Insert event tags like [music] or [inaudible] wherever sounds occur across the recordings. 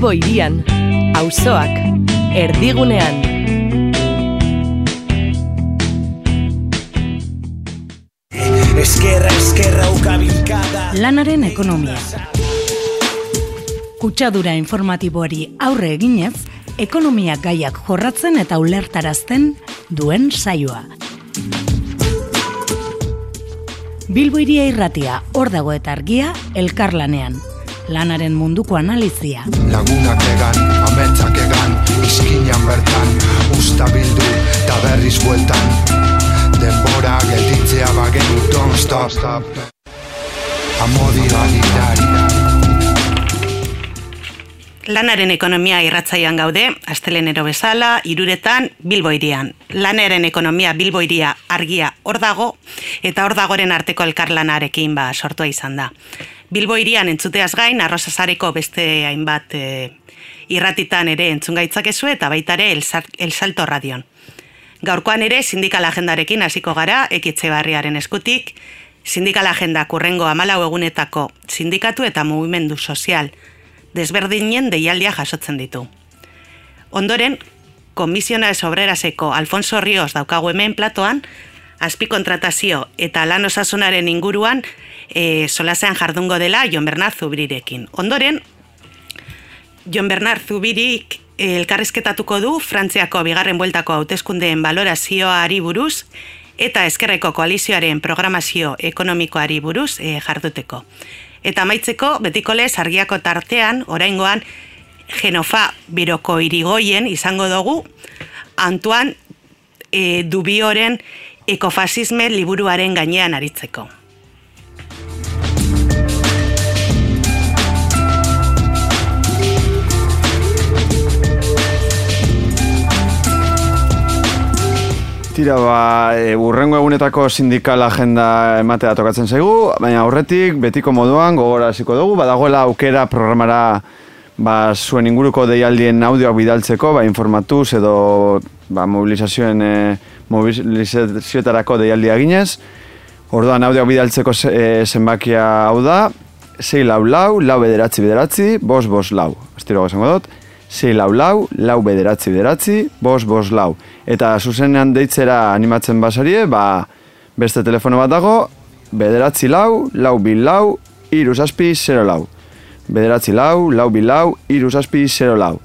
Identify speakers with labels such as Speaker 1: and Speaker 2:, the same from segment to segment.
Speaker 1: Bilbo irian, auzoak, erdigunean.
Speaker 2: Eskerra, eskerra, ukabilkada
Speaker 3: Lanaren ekonomia. Kutsadura informatiboari aurre eginez, ekonomia gaiak jorratzen eta ulertarazten duen saioa. Bilbo iria irratia, hor dago eta argia, elkarlanean. Lanaren munduko analizia.
Speaker 4: Lagunak egan, ametsak egan, izkinan bertan, usta bildu, eta berriz bueltan. Denbora gelditzea bagenu, don't stop. Amodio agitari.
Speaker 5: Lanaren ekonomia irratzaian gaude, astelenero bezala, iruretan, Bilbo irian. Lanaren ekonomia Bilbo iria argia hor dago, eta hor dagoren arteko elkarlanarekin ba sortua izan da. Bilbo irian entzuteaz gain, arrozazareko beste hainbat e, irratitan ere entzungaitzakezu eta baita ere El, Sal- El Salto Radion. Gaurkoan ere sindikal agendarekin hasiko gara ekitze barriaren eskutik, sindikal agenda kurrengo amalau egunetako sindikatu eta mugimendu sozial desberdinen deialdia jasotzen ditu. Ondoren, komisiona obreraseko Alfonso Ríos daukagu hemen platoan, azpikontratazio eta lan osasunaren inguruan e, solasean jardungo dela Jon Bernard Zubrirekin. Ondoren, Jon Bernard Zubirik eh, elkarrizketatuko du Frantziako bigarren bueltako hauteskundeen valorazioari buruz eta eskerreko koalizioaren programazio ekonomikoari buruz e, jarduteko. Eta amaitzeko, betiko lez argiako tartean, oraingoan, genofa biroko irigoien izango dugu, Antoine e, Dubioren ekofasisme liburuaren gainean aritzeko.
Speaker 6: Tira, ba, e, urrengo egunetako sindikal agenda ematea tokatzen zaigu, baina aurretik betiko moduan gogora hasiko dugu, badagoela aukera programara ba, zuen inguruko deialdien audioak bidaltzeko, ba, informatuz edo ba, mobilizazioen e, mobilizazioetarako deialdia ginez. Orduan audioak bidaltzeko ze- e, zenbakia hau da, 6 lau lau, lau bederatzi bederatzi, bos bos lau. Astiro esango dut, 6 lau lau, lau bederatzi bederatzi, bos bos lau. Eta zuzenean deitzera animatzen basarie, ba, beste telefono bat dago, bederatzi lau, lau bil lau, iru zazpi, zero lau. Bederatzi lau, lau bil lau, iru zazpi, zero lau.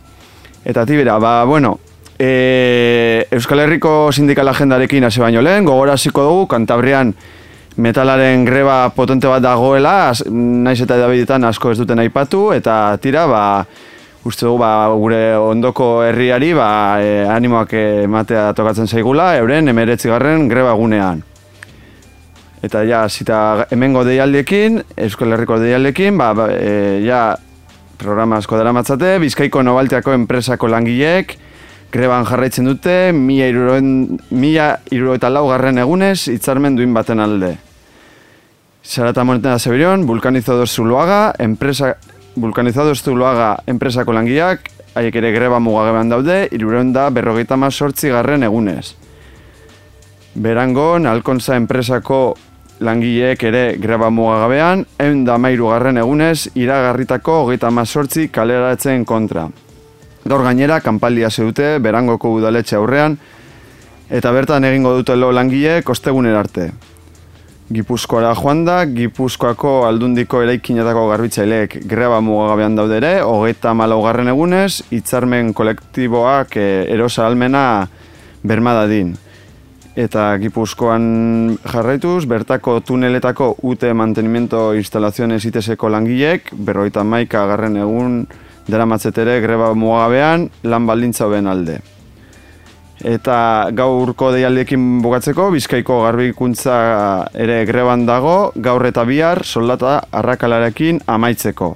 Speaker 6: Eta tibera, ba, bueno, e, Euskal Herriko sindikal agendarekin hasi baino lehen, gogora hasiko dugu, Kantabrian metalaren greba potente bat dagoela, naiz eta edabidetan asko ez duten aipatu, eta tira, ba, uste dugu, ba, gure ondoko herriari, ba, e, animoak ematea tokatzen zaigula, euren emeretzigarren greba gunean. Eta ja, zita hemengo deialdiekin, Euskal Herriko deialdiekin, ba, ba, e, ja, programa asko dara matzate, Bizkaiko Nobalteako enpresako langileek, greban jarraitzen dute, mila, iruroen, mila iruroeta lau garren egunez, hitzarmen duin baten alde. Zarata Moneta Zebirion, Vulkanizados Zuluaga, enpresa, Vulkanizados Zuluaga enpresako langileak, haiek ere greba mugagabean daude, iruroen da berrogeita sortzi garren egunez. Berangon, Alkontza enpresako langileek ere greba mugagabean, eun da garren egunez, iragarritako hogeita mazortzi kaleratzen kontra. Gaur gainera, kanpalia zeute, berangoko udaletxe aurrean, eta bertan egingo dute lo langile kostegunen arte. Gipuzkoara joan da, Gipuzkoako aldundiko eraikinetako garbitzaileek greba mugagabean daude ere, hogeita malaugarren egunez, hitzarmen kolektiboak e, erosa almena bermadadin. Eta Gipuzkoan jarraituz, bertako tuneletako UT mantenimiento instalaziones iteseko langileek, berroita maika garren egun daramatzetere greba mugagabean lan baldintza alde. Eta gaurko deialdiekin bukatzeko, Bizkaiko garbikuntza ere greban dago, gaur eta bihar soldata arrakalarekin amaitzeko.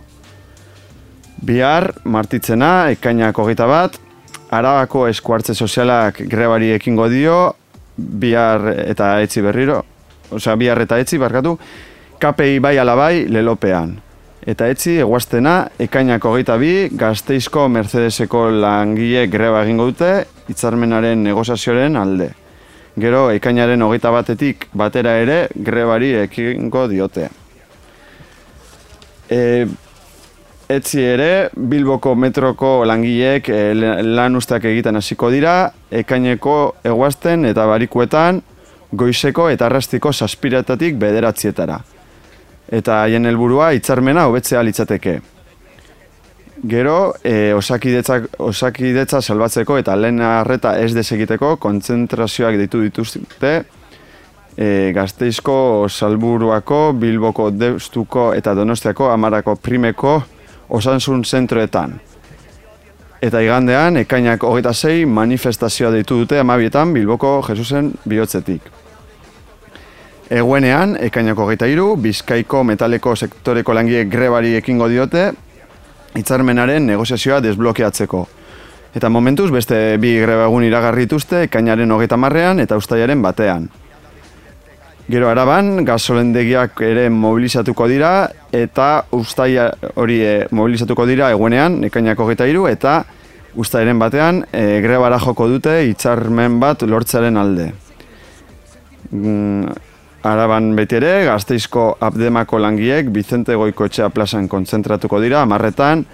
Speaker 6: Bihar, martitzena, ekainak hogeita bat, Arabako eskuartze sozialak grebari ekingo dio, bihar eta etzi berriro, osea bihar eta etzi barkatu, KPI bai alabai lelopean. Eta etzi, eguaztena, ekainak hogeita bi, gazteizko Mercedeseko langile greba egingo dute, hitzarmenaren negoziazioaren alde. Gero, ekainaren hogeita batetik batera ere, grebari ekingo diote. E, etzi ere, Bilboko metroko langileek e, lan usteak egiten hasiko dira, ekaineko eguazten eta barikuetan, goizeko eta arrastiko saspiratatik bederatzietara. Eta haien helburua hitzarmena hobetzea litzateke. Gero, e, osakidetza, osakidetza salbatzeko eta lehen arreta ez desegiteko kontzentrazioak ditu dituzte e, Gazteizko Salburuako, Bilboko Deustuko eta Donostiako Amarako Primeko osansun zentroetan. Eta igandean, ekainak hogeita zei manifestazioa ditu dute amabietan Bilboko Jesusen bihotzetik. Eguenean, ekainak hogeita iru, Bizkaiko metaleko sektoreko langiek grebari ekingo diote, hitzarmenaren negoziazioa desblokeatzeko. Eta momentuz, beste bi greba egun iragarrituzte, ekainaren hogeita marrean eta ustaiaren batean. Gero araban, gasolendegiak ere mobilizatuko dira, eta ustaia hori e, mobilizatuko dira egunean, ekainako geta iru, eta ustairen batean e, grebara joko dute hitzarmen bat lortzaren alde. Mm, araban beti ere, gazteizko abdemako langiek, Bizente Goikoetxea plazan kontzentratuko dira, amarretan,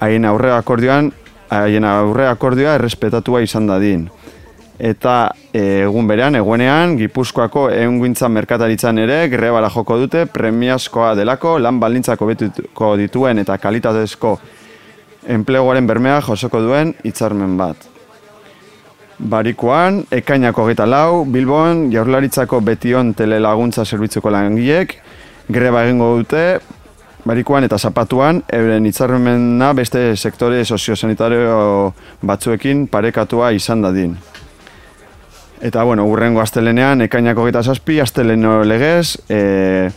Speaker 6: haien aurre akordioan, haien aurre akordioa errespetatua izan dadin eta e, egun berean, eguenean, Gipuzkoako egunguintza merkataritzan ere grebara joko dute premiazkoa delako lan balintzako betuko dituen eta kalitatezko enpleguaren bermea josoko duen hitzarmen bat. Barikoan, ekainako geta lau, Bilbon, jaurlaritzako betion telelaguntza zerbitzuko langiek, greba egingo dute, barikoan eta zapatuan, euren hitzarmena beste sektore soziosanitario batzuekin parekatua izan dadin. Eta, bueno, urrengo astelenean, ekainako gita zazpi, asteleno legez, e,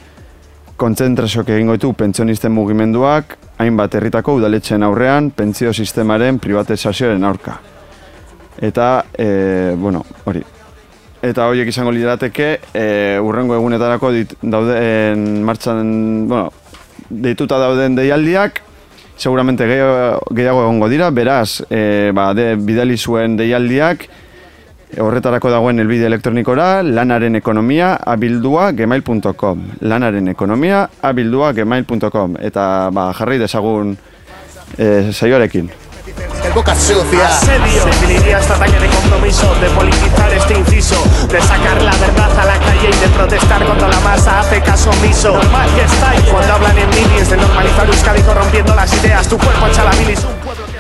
Speaker 6: kontzentrazioak egingo ditu pentsionisten mugimenduak, hainbat herritako udaletxen aurrean, pentsio sistemaren privatizazioaren aurka. Eta, e, bueno, hori. Eta horiek izango liderateke, e, urrengo egunetarako dit, dauden martxan, bueno, deituta dauden deialdiak, seguramente gehiago egongo dira, beraz, e, ba, de, bidali zuen deialdiak, Horretarako dagoen elbide elektronikora lanaren ekonomia abildua gmail.com lanaren ekonomia abildua gmail.com eta ba, jarri desagun e, saioarekin.
Speaker 2: El boca sucia.
Speaker 7: Asedio. Definiría esta talla de compromiso De politizar este inciso De sacar la verdad a la calle Y de protestar contra la masa. Hace caso omiso. Normal que estáis Cuando hablan en minis De normalizar Euskadi corrompiendo las ideas. Tu cuerpo echa la bilis Un pueblo que...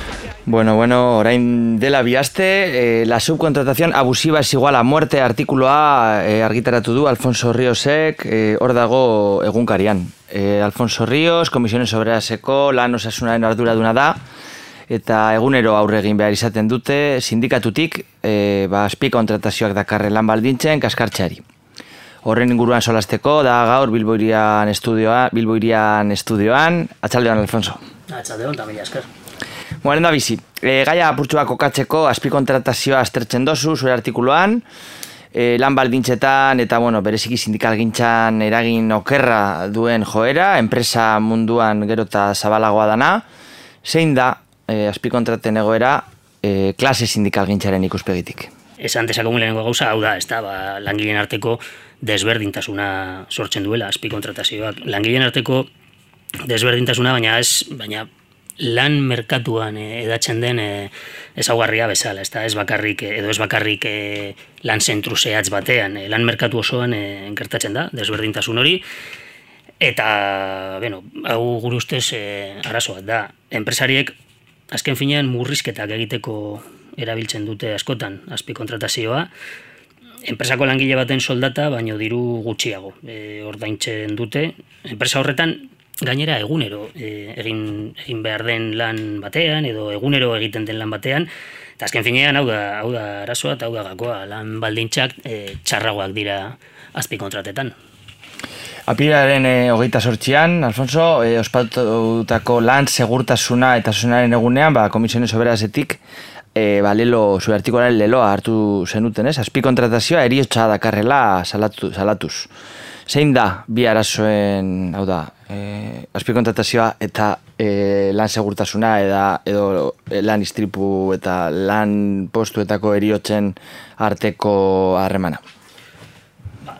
Speaker 8: Bueno, bueno, orain dela biaste, eh, la subcontratación abusiva es igual a muerte. Artikuloa eh, argitaratu du Alfonso Riosek eh, hor dago egunkarian. Eh, Alfonso Ríos, Komisiones Obreraseko lan osasunaren arduraduna da, eta egunero aurre egin behar izaten dute sindikatutik eh, ba, azpi kontratazioak dakarre lan baldintzen kaskartxari. Horren inguruan solasteko da gaur Bilboirian estudioa, Bilboirian estudioan, atxaldean Alfonso.
Speaker 9: Atxaldeon, tamila esker.
Speaker 8: Bueno, da bizi. E, gaia apurtxua kokatzeko azpikontratazioa aztertzen dozu, zure artikuluan, e, lan baldintzetan eta bueno, bereziki sindikal gintzan eragin okerra duen joera, enpresa munduan gero eta zabalagoa dana, zein da e, azpikontraten egoera e, klase sindikal gintzaren ikuspegitik?
Speaker 9: Esan desakogun lehenengo gauza, hau da, ez da, ba, langileen arteko desberdintasuna sortzen duela azpikontratazioak. Langileen arteko desberdintasuna, baina ez, baina lan merkatuan e, edatzen den e, ezaugarria bezala, ez ez bakarrik, edo ez bakarrik e, lan zentru zehatz batean, e, lan merkatu osoan e, gertatzen da, desberdintasun hori, eta, bueno, hau gure ustez e, arazoa da, enpresariek azken finean murrizketak egiteko erabiltzen dute askotan azpi kontratazioa, enpresako langile baten soldata, baino diru gutxiago e, ordaintzen dute, enpresa horretan gainera egunero e, egin, egin behar den lan batean edo egunero egiten den lan batean. Eta azken finean hau da, hau da arazoa eta hau da gakoa lan baldintzak e, txarragoak dira azpi kontratetan.
Speaker 8: Apiraren e, hogeita sortxian, Alfonso, e, ospatutako lan segurtasuna eta zunaren egunean, ba, komisiones oberazetik, e, ba, lelo, zure artikoaren leloa hartu zenuten, ez? Azpi kontratazioa eriotxa dakarrela salatu, salatuz. Zein da bi arazoen, hau da, e, azpikontratazioa eta e, lan segurtasuna eda, edo lan istripu eta lan postuetako eriotzen arteko harremana?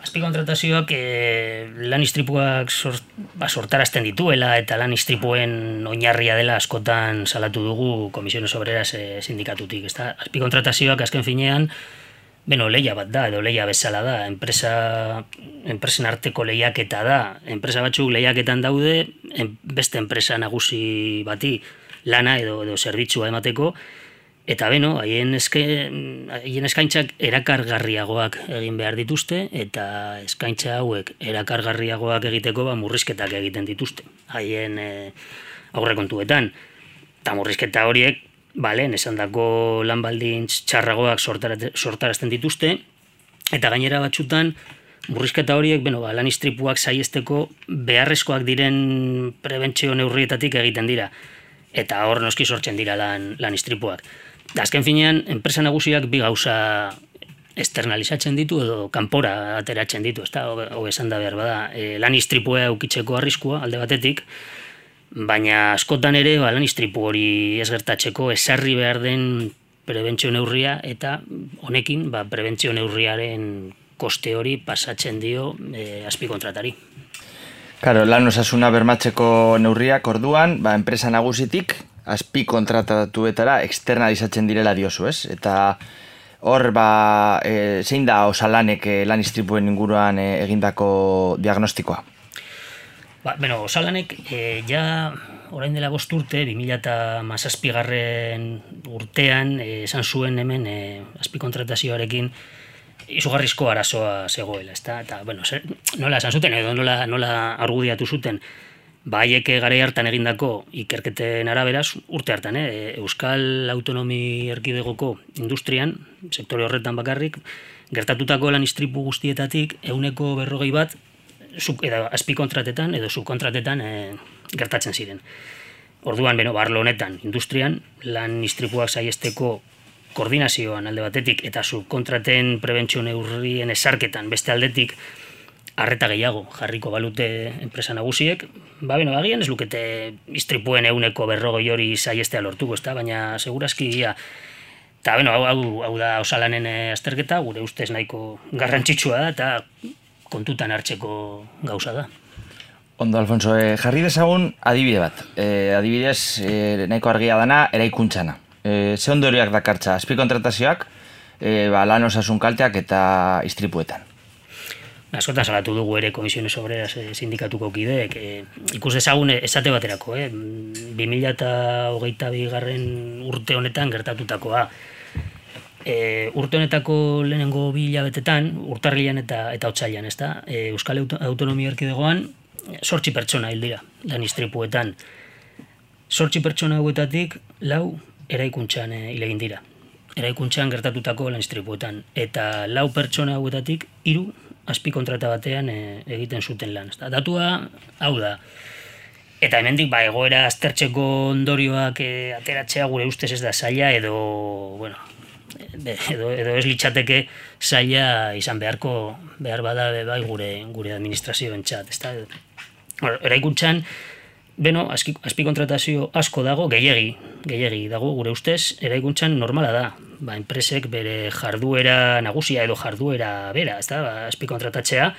Speaker 9: Ba, azpikontratazioak e, lan istripuak sort, ba, sortarazten dituela eta lan istripuen oinarria dela askotan salatu dugu Komisiones Obreras e, sindikatutik. Ezta? Azpikontratazioak azken finean, beno, leia bat da, edo leia bezala da, enpresa, enpresen arteko lehiaketa da, enpresa batzuk lehiaketan daude, en, beste enpresa nagusi bati lana edo, edo zerbitzua emateko, Eta beno, haien, eske, haien eskaintzak erakargarriagoak egin behar dituzte, eta eskaintza hauek erakargarriagoak egiteko ba, murrizketak egiten dituzte. Haien e, aurrekontuetan. Eta murrizketa horiek, bale, esan dako lan baldintz txarragoak sortarazten dituzte, eta gainera batzutan, murrizketa horiek, beno, ba, lan istripuak saiesteko beharrezkoak diren prebentzio neurrietatik egiten dira. Eta hor noski sortzen dira lan, lan istripuak. Azken finean, enpresa nagusiak bi gauza externalizatzen ditu edo kanpora ateratzen ditu, ezta? Ho esan da behar bada, e, lan istripua eukitzeko arriskua alde batetik, baina askotan ere ba, lan istripu hori ez gertatzeko esarri behar den prebentzio neurria eta honekin ba, prebentzio neurriaren koste hori pasatzen dio e, azpikontratari.
Speaker 8: Claro, lan osasuna bermatzeko neurriak orduan, ba, enpresa nagusitik, azpi kontratatuetara externalizatzen direla diosu, ez? Eta hor, ba, e, zein da osalanek e, lan istripuen inguruan e, egindako diagnostikoa?
Speaker 9: Ba, bueno, osalanek e, ja orain dela bost urte, 2000 eta mazazpigarren urtean, e, esan zuen hemen e, azpi kontratazioarekin, izugarrizko arazoa zegoela, ezta? Eta, bueno, zer, nola esan zuten, edo nola, nola argudiatu zuten, baiek gare hartan egindako ikerketen araberaz, urte hartan, eh? Euskal Autonomi Erkidegoko industrian, sektore horretan bakarrik, gertatutako lan istripu guztietatik, euneko berrogei bat, zuk, edo azpikontratetan, edo subkontratetan e, gertatzen ziren. Orduan, beno, barlo honetan, industrian, lan istripuak saiesteko koordinazioan alde batetik eta subkontraten prebentzio neurrien esarketan beste aldetik arreta gehiago jarriko balute enpresa nagusiek, ba beno, agian ez lukete istripuen euneko berrogoi hori saiestea lortuko, ezta? baina segurazki ia eta beno, hau, hau, hau da osalanen eh, azterketa, gure ustez nahiko garrantzitsua da eta kontutan hartzeko gauza da.
Speaker 8: Ondo, Alfonso, eh, jarri dezagun adibide bat. Eh, adibidez, eh, nahiko argia dana, eraikuntzana e, ze ondorioak dakartza, azpikontratazioak, e, ba, lan osasun kalteak eta istripuetan.
Speaker 9: Askotan salatu dugu ere komisiones obreras e, sindikatuko kideek. E, ikus ezagun esate baterako, eh? 2000 eta hogeita bigarren urte honetan gertatutakoa. E, urte honetako lehenengo bi hilabetetan, urtarrilan eta eta otsailan, ezta? E, Euskal Autonomia Erkidegoan sortzi pertsona hil dira, lan istripuetan. Sortzi pertsona hauetatik, lau eraikuntxan eh, hile egin dira. Eraikuntxan gertatutako lan istripuetan. Eta lau pertsona hauetatik, hiru azpi kontrata batean eh, egiten zuten lan. datua, hau da, Eta hemendik ba egoera aztertzeko ondorioak e, ateratzea gure ustez ez da zaila edo bueno, edo, edo ez litzateke zaila izan beharko behar bada bai gure gure administrazioen txat, ezta? Eraikuntxan Beno, azpi kontratazio asko dago, gehiegi, gehiegi dago, gure ustez, eraikuntzan normala da. Ba, enpresek bere jarduera nagusia edo jarduera bera, ez da, ba, azpi kontratatzea.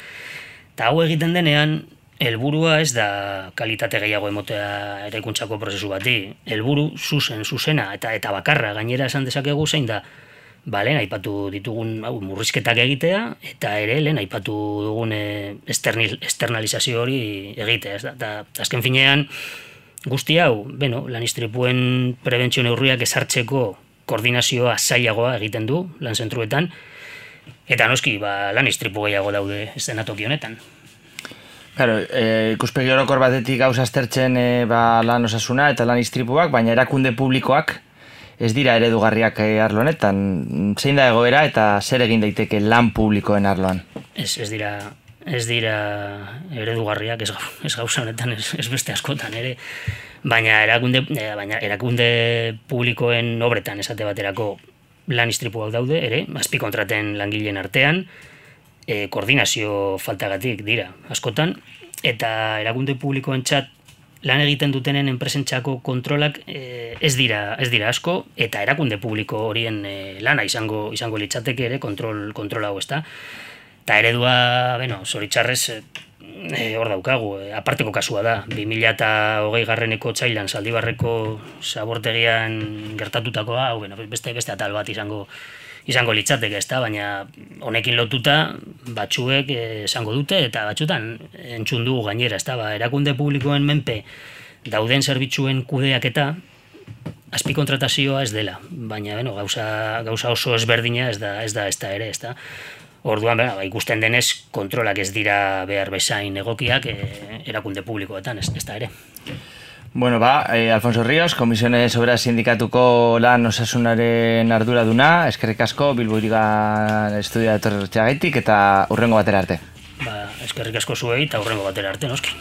Speaker 9: Eta hau egiten denean, helburua ez da kalitate gehiago emotea eraikuntzako prozesu bati. Helburu zuzen, zuzena eta eta bakarra gainera esan dezakegu zein da, ba, lehen aipatu ditugun hau, murrizketak egitea, eta ere lehen aipatu dugun e, esternalizazio hori egitea. Ez da? azken finean, guzti hau, beno, lan istripuen prebentzio neurriak esartzeko koordinazioa zailagoa egiten du lan zentruetan, eta noski, ba, lan istripu gehiago daude estenatoki honetan.
Speaker 8: Claro, e, ikuspegi orokor batetik gauza aztertzen e, ba, lan osasuna eta lan istripuak, baina erakunde publikoak ez dira eredugarriak eh, arlo honetan. Zein da egoera eta zer egin daiteke lan publikoen arloan?
Speaker 9: Ez, ez dira ez dira eredugarriak ez, ez gauza honetan ez, ez beste askotan ere baina erakunde eh, baina erakunde publikoen obretan esate baterako lan istripuak daude ere azpi kontraten langileen artean e, koordinazio faltagatik dira askotan eta erakunde publikoen txat lan egiten dutenen enpresentzako kontrolak e, ez dira ez dira asko eta erakunde publiko horien e, lana izango izango litzateke ere kontrol kontrol hau, ezta? Eta eredua, bueno, zoritxarrez, e, hor daukagu, e, aparteko kasua da, 2008 garreneko txailan saldibarreko zabortegian gertatutakoa, hau, bueno, beste, beste atal bat izango izango litzateke, ezta, baina honekin lotuta batzuek esango dute eta batzutan entzun dugu gainera, ezta, ba, erakunde publikoen menpe dauden zerbitzuen kudeak eta azpikontratazioa ez dela, baina bueno, gauza, gauza oso ezberdina ez da, ez da, ez da ere, ezta. Orduan, ba, ikusten denez, kontrolak ez dira behar bezain egokiak e, erakunde publikoetan, ez, ez da ere.
Speaker 8: Bueno, ba, eh, Alfonso Ríos, Komisione Sobera Sindikatuko lan osasunaren ardura duna, eskerrik asko, Bilbo Iriga Estudia Etorretxagaitik eta urrengo batera arte.
Speaker 9: Ba, eskerrik asko zuei eta urrengo batera arte, noski.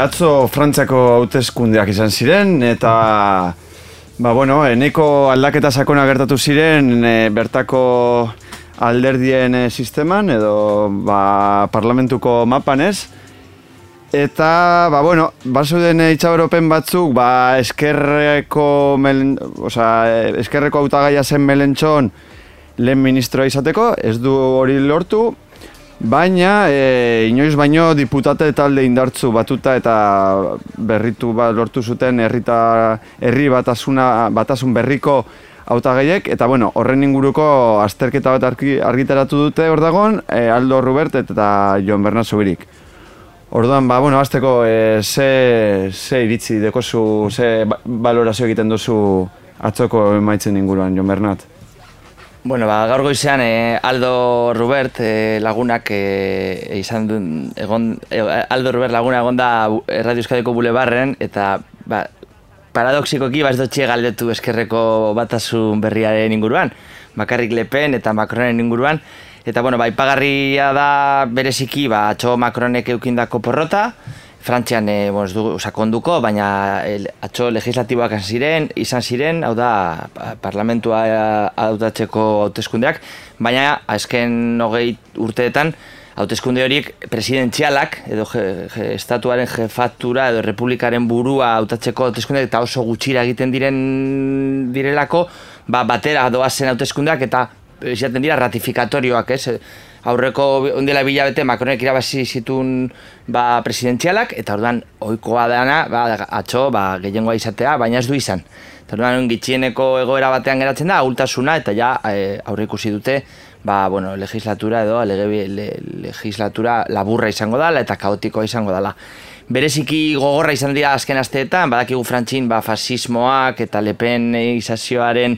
Speaker 6: Atzo Frantziako hauteskundeak izan ziren eta ba bueno, eneko aldaketa sakona gertatu ziren e, bertako alderdien e, sisteman edo ba, parlamentuko mapan ez. Eta, ba, bueno, baso den itxaberopen batzuk, ba, eskerreko, melen, oza, eskerreko autagaia zen melentxon lehen ministroa izateko, ez du hori lortu, Baina, e, inoiz baino diputate talde indartzu batuta eta berritu bat lortu zuten herrita herri batasuna batasun berriko hautagaiek eta bueno, horren inguruko azterketa bat argitaratu dute hor dagon, e, Aldo Rubert eta Jon Bernat Zubirik. Orduan, ba, bueno, azteko e, ze, ze iritzi dekozu, ze ba, balorazio egiten duzu atzoko emaitzen inguruan, Jon Bernat?
Speaker 8: Bueno, ba, gaur goizean eh, Aldo Rubert eh, lagunak eh, izan duen, egon, eh, Aldo Rubert laguna egon da Radio Euskadiko Bulebarren, eta ba, paradoxikoki baz dutxe galdetu eskerreko batasun berriaren inguruan, bakarrik Lepen eta Macronen inguruan, eta bueno, ba, ipagarria da bereziki, ba, atxo Macronek eukindako porrota, Frantzian e, bon, du, sakonduko, baina el, atxo legislatiboak ziren, izan ziren, hau da, parlamentua hautatzeko hauteskundeak, baina azken hogei urteetan, hauteskunde horiek presidentzialak, edo je, je, estatuaren jefatura, edo republikaren burua hautatzeko hauteskundeak, eta oso gutxira egiten diren direlako, ba, batera doazen hauteskundeak, eta izaten dira ratifikatorioak, ez? Aurreko ondela bilabete Macronek irabazi zitun ba, presidentzialak, eta orduan ohikoa dana, ba, atxo, ba, gehiengoa izatea, baina ez du izan. Eta orduan gitxieneko egoera batean geratzen da, ultasuna, eta ja e, aurre ikusi dute, ba, bueno, legislatura edo, lege, le, legislatura laburra izango dela, eta kaotikoa izango dela. Bereziki gogorra izan dira azken asteetan, badakigu frantxin, ba, fasismoak eta lepen izazioaren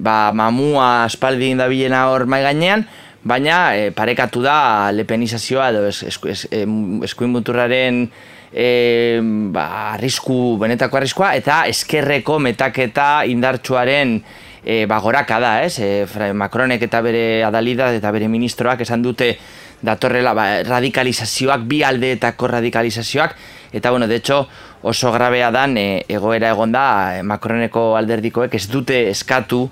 Speaker 8: ba, mamua aspaldi indabilena hor mai gainean, baina e, parekatu da lepenizazioa edo eskuin muturraren e, ba, arrisku, benetako arriskua, eta eskerreko metaketa indartsuaren e, bagoraka da, ez? E, Macronek eta bere adalida eta bere ministroak esan dute datorrela ba, radikalizazioak, bi aldeetako radikalizazioak, eta bueno, de hecho, oso grabea dan e, egoera egon da Macroneko alderdikoek ez dute eskatu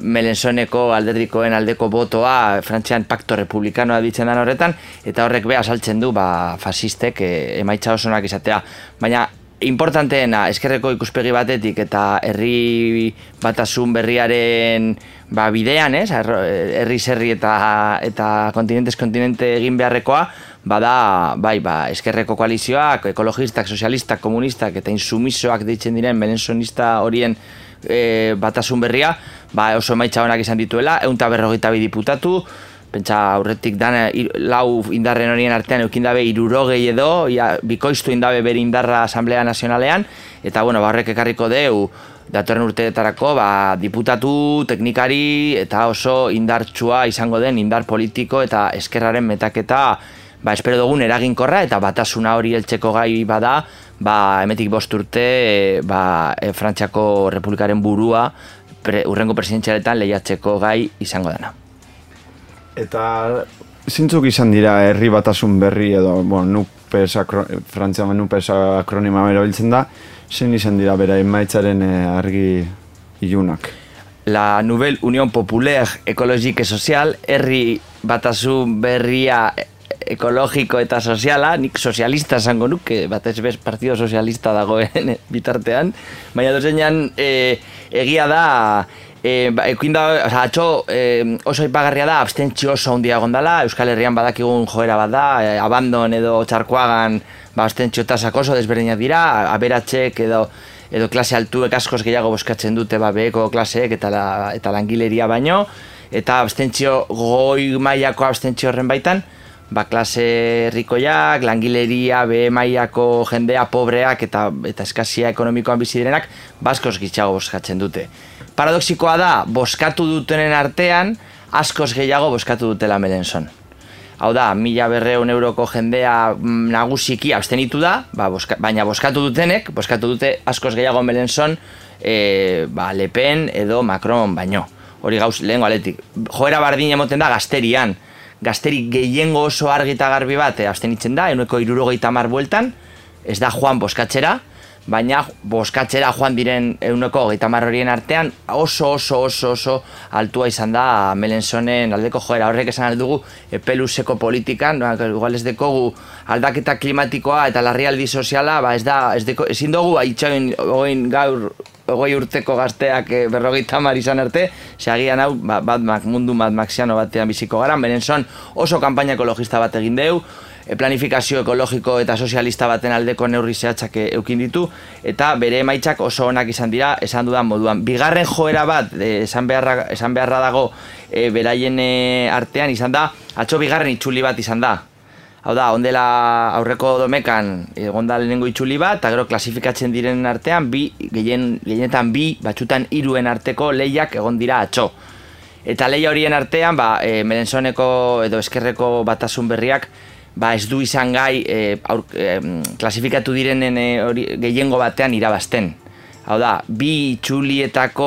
Speaker 8: Melensoneko alderdikoen aldeko botoa Frantzian pakto republikanoa ditzen den horretan eta horrek beha saltzen du ba, fasistek e, emaitza osonak izatea. Baina importanteena eskerreko ikuspegi batetik eta herri batasun berriaren ba, bidean, ez? Herri zerri eta, eta kontinentes kontinente egin beharrekoa, bada, bai, ba, eskerreko koalizioak, ekologistak, sozialistak, komunistak eta insumisoak ditzen diren benensonista horien e, batasun berria, ba, oso emaitza honak izan dituela, egun berrogeita bi diputatu, pentsa aurretik dan lau indarren horien artean eukin dabe irurogei edo, ia, bikoiztu indabe bere indarra Asamblea Nazionalean, eta bueno, ba, horrek ekarriko deu, datorren urteetarako ba, diputatu, teknikari eta oso indartsua izango den indar politiko eta eskerraren metaketa ba, espero dugun eraginkorra eta batasuna hori heltzeko gai bada ba, emetik bost urte ba, e, Frantziako Republikaren burua pre, urrengo presidentzialetan lehiatzeko gai izango dena.
Speaker 6: Eta zintzuk izan dira herri batasun berri edo, bueno, nupes, akro, Frantzia nupes akronima bero biltzen da, zen izan dira bera emaitzaren eh, argi ilunak?
Speaker 8: La Nouvelle Unión Populaire Ekologike Sozial, herri batasun berria ekologiko eta soziala, nik sozialista esango nuke, batez bez partido sozialista dagoen [laughs] bitartean, baina dozenean e, egia da, e, ba, da, oza, atxo, e, oso ipagarria da, abstentzio oso handia gondala, Euskal Herrian badakigun joera bat da, e, abandon edo txarkoagan, ba, abstentzio tasak oso desberdinak dira, aberatxek edo edo klase altuek askoz gehiago boskatzen dute ba, beheko klaseek eta, la, eta langileria baino, eta abstentzio goi mailako abstentzio horren baitan, ba, klase rikoiak, langileria, be mailako jendea, pobreak eta eta eskazia ekonomikoan bizi direnak, baskoz gitxago boskatzen dute. Paradoxikoa da, boskatu dutenen artean, askoz gehiago boskatu dutela melenson. Hau da, mila berreun euroko jendea mm, nagusiki abstenitu da, ba, boska, baina boskatu dutenek, boskatu dute askoz gehiago melenson, e, ba, Lepen edo Macron baino. Hori gauz, lehen aletik. Joera bardin emoten da gazterian, gazteri gehiengo oso argita garbi bat eh, abstenitzen da, enueko irurogeita mar bueltan, ez da joan boskatzera, baina boskatzera joan diren euneko gehieta horien artean oso oso oso oso altua izan da Melensonen aldeko joera. Horrek esan aldugu epeluseko politikan, no, igual ez dekogu aldaketa klimatikoa eta larrialdi soziala, ba ez da, ez deko, ezin dugu haitxoin gaur ogoi urteko gazteak e, berrogeita mar izan arte, segian hau, ba, bat mundu bat maxiano batean biziko gara, beren son oso kanpaina ekologista bat egin deu, e, planifikazio ekologiko eta sozialista baten aldeko neurri zehatzak e, eukin ditu, eta bere emaitzak oso onak izan dira, esan dudan moduan. Bigarren joera bat, esan, beharra, esan beharra dago, e, beraien artean izan da, atxo bigarren itxuli bat izan da, Hau da, ondela aurreko domekan egonda lehenengo itxuli bat, eta gero klasifikatzen diren artean, bi, gehien, gehienetan bi, batxutan iruen arteko lehiak egon dira atxo. Eta leia horien artean, ba, e, merenzoneko edo eskerreko batasun berriak, ba, ez du izan gai e, aur, e, klasifikatu direnen e, gehiengo batean irabazten. Hau da, bi itxulietako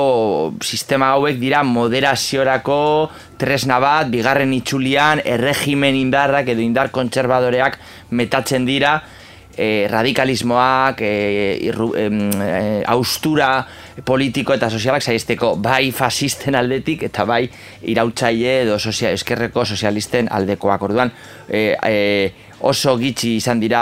Speaker 8: sistema hauek dira moderaziorako tresna bat, bigarren itxulian, erregimen indarrak edo indar kontserbadoreak metatzen dira, e, radikalismoak, e, irru, e, austura politiko eta sozialak zaizteko bai fasisten aldetik eta bai irautzaile edo sozial, eskerreko sozialisten aldekoak orduan. E, e, oso gitxi izan dira,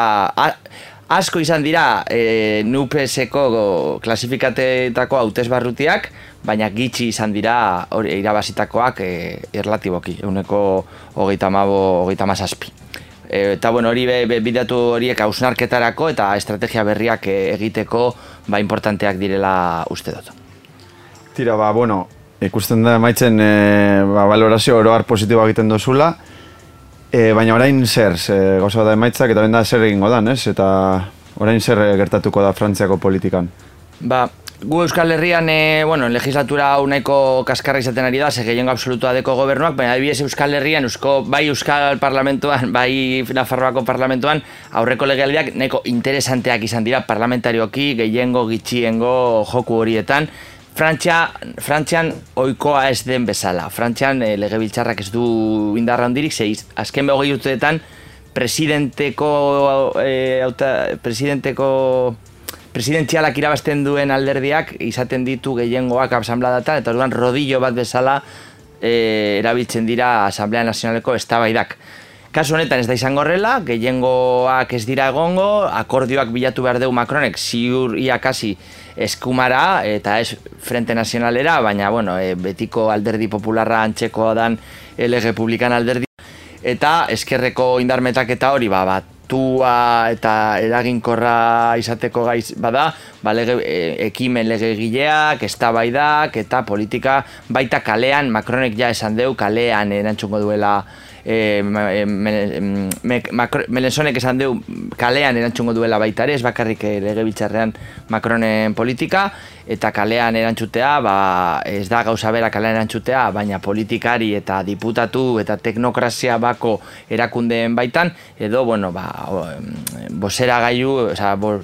Speaker 8: asko izan dira e, nupeseko klasifikatetako hautez barrutiak, baina gitxi izan dira hori irabazitakoak e, erlatiboki, eguneko hogeita mabo, hogeita mazazpi. E, eta bueno, hori bidatu horiek hausnarketarako eta estrategia berriak e, egiteko ba importanteak direla uste dut.
Speaker 6: Tira, ba, bueno, ikusten da maitzen e, ba, valorazio oroar positiboa egiten dozula, E, baina orain zer, ze, gauza da emaitzak eta benda zer egingo dan, ez? Eta orain zer gertatuko da Frantziako politikan?
Speaker 8: Ba, gu Euskal Herrian, e, bueno, legislatura uneko kaskarra izaten ari da, segeien absolutua deko gobernuak, baina ebies Euskal Herrian, Eusko, bai Euskal Parlamentuan, [laughs] bai Nafarroako Parlamentuan, aurreko legealdiak neko interesanteak izan dira parlamentarioki, gehiengo, gitxiengo, joku horietan, Frantzia, Frantzian oikoa ez den bezala. Frantzian e, legebiltzarrak ez du indarra handirik, zeiz, azken behogei urteetan presidenteko, e, auta, presidenteko presidentzialak irabazten duen alderdiak izaten ditu gehiengoak asambladatan eta orduan rodillo bat bezala e, erabiltzen dira Asamblea Nazionaleko eztabaidak. Kasu honetan ez da izango horrela, gehiengoak ez dira egongo, akordioak bilatu behar dugu Macronek ziur ia kasi eskumara eta ez Frente Nazionalera, baina bueno, e, betiko alderdi popularra antxeko dan LG Republikan alderdi. Eta eskerreko indarmetak eta hori ba, bat tua eta eraginkorra izateko gaiz bada, ba, lege, e, ekimen legegileak, eztabaidak eta politika baita kalean, Macronek ja esan deu, kalean erantzungo duela e, Melensonek esan deu kalean erantzungo duela baita ere, ez bakarrik eh, lege bitxarrean Macronen politika, eta kalean erantzutea, ba, ez da gauza bera kalean erantzutea, baina politikari eta diputatu eta teknokrazia bako erakundeen baitan, edo, bueno, ba, bosera gaiu, oza, bo,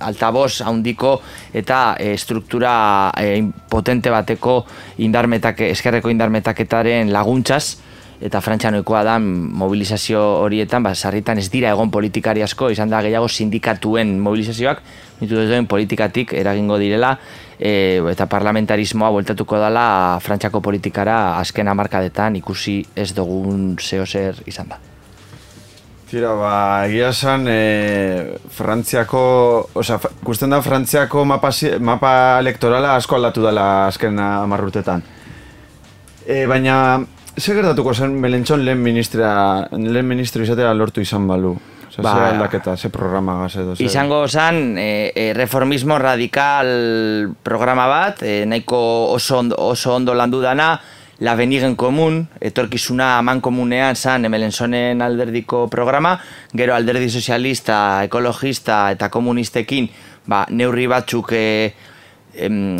Speaker 8: altaboz handiko eta e, struktura e, potente bateko indarmetak, eskerreko indarmetaketaren laguntzaz, eta frantxanoikoa da mobilizazio horietan, ba, sarritan ez dira egon politikari asko, izan da gehiago sindikatuen mobilizazioak, mitu duen politikatik eragingo direla, e, eta parlamentarismoa bueltatuko dela frantxako politikara azken amarkadetan ikusi ez dugun zeo zer izan da.
Speaker 6: Tira, ba, egia esan, e, Frantziako, oza, guztien da Frantziako mapa, mapa elektorala asko aldatu dela azken amarrutetan. E, baina, Zer gertatuko zen Melentxon lehen ministra, lehen ministro izatera lortu izan balu? Zer ba, aldaketa, ze programa gaz edo?
Speaker 8: Izango zen, e, e, reformismo radikal programa bat, e, nahiko oso ondo, oso ondo landu dana, la benigen komun, etorkizuna aman komunean zan Melenzonen alderdiko programa, gero alderdi sozialista, ekologista eta komunistekin, ba, neurri batzuk e, em,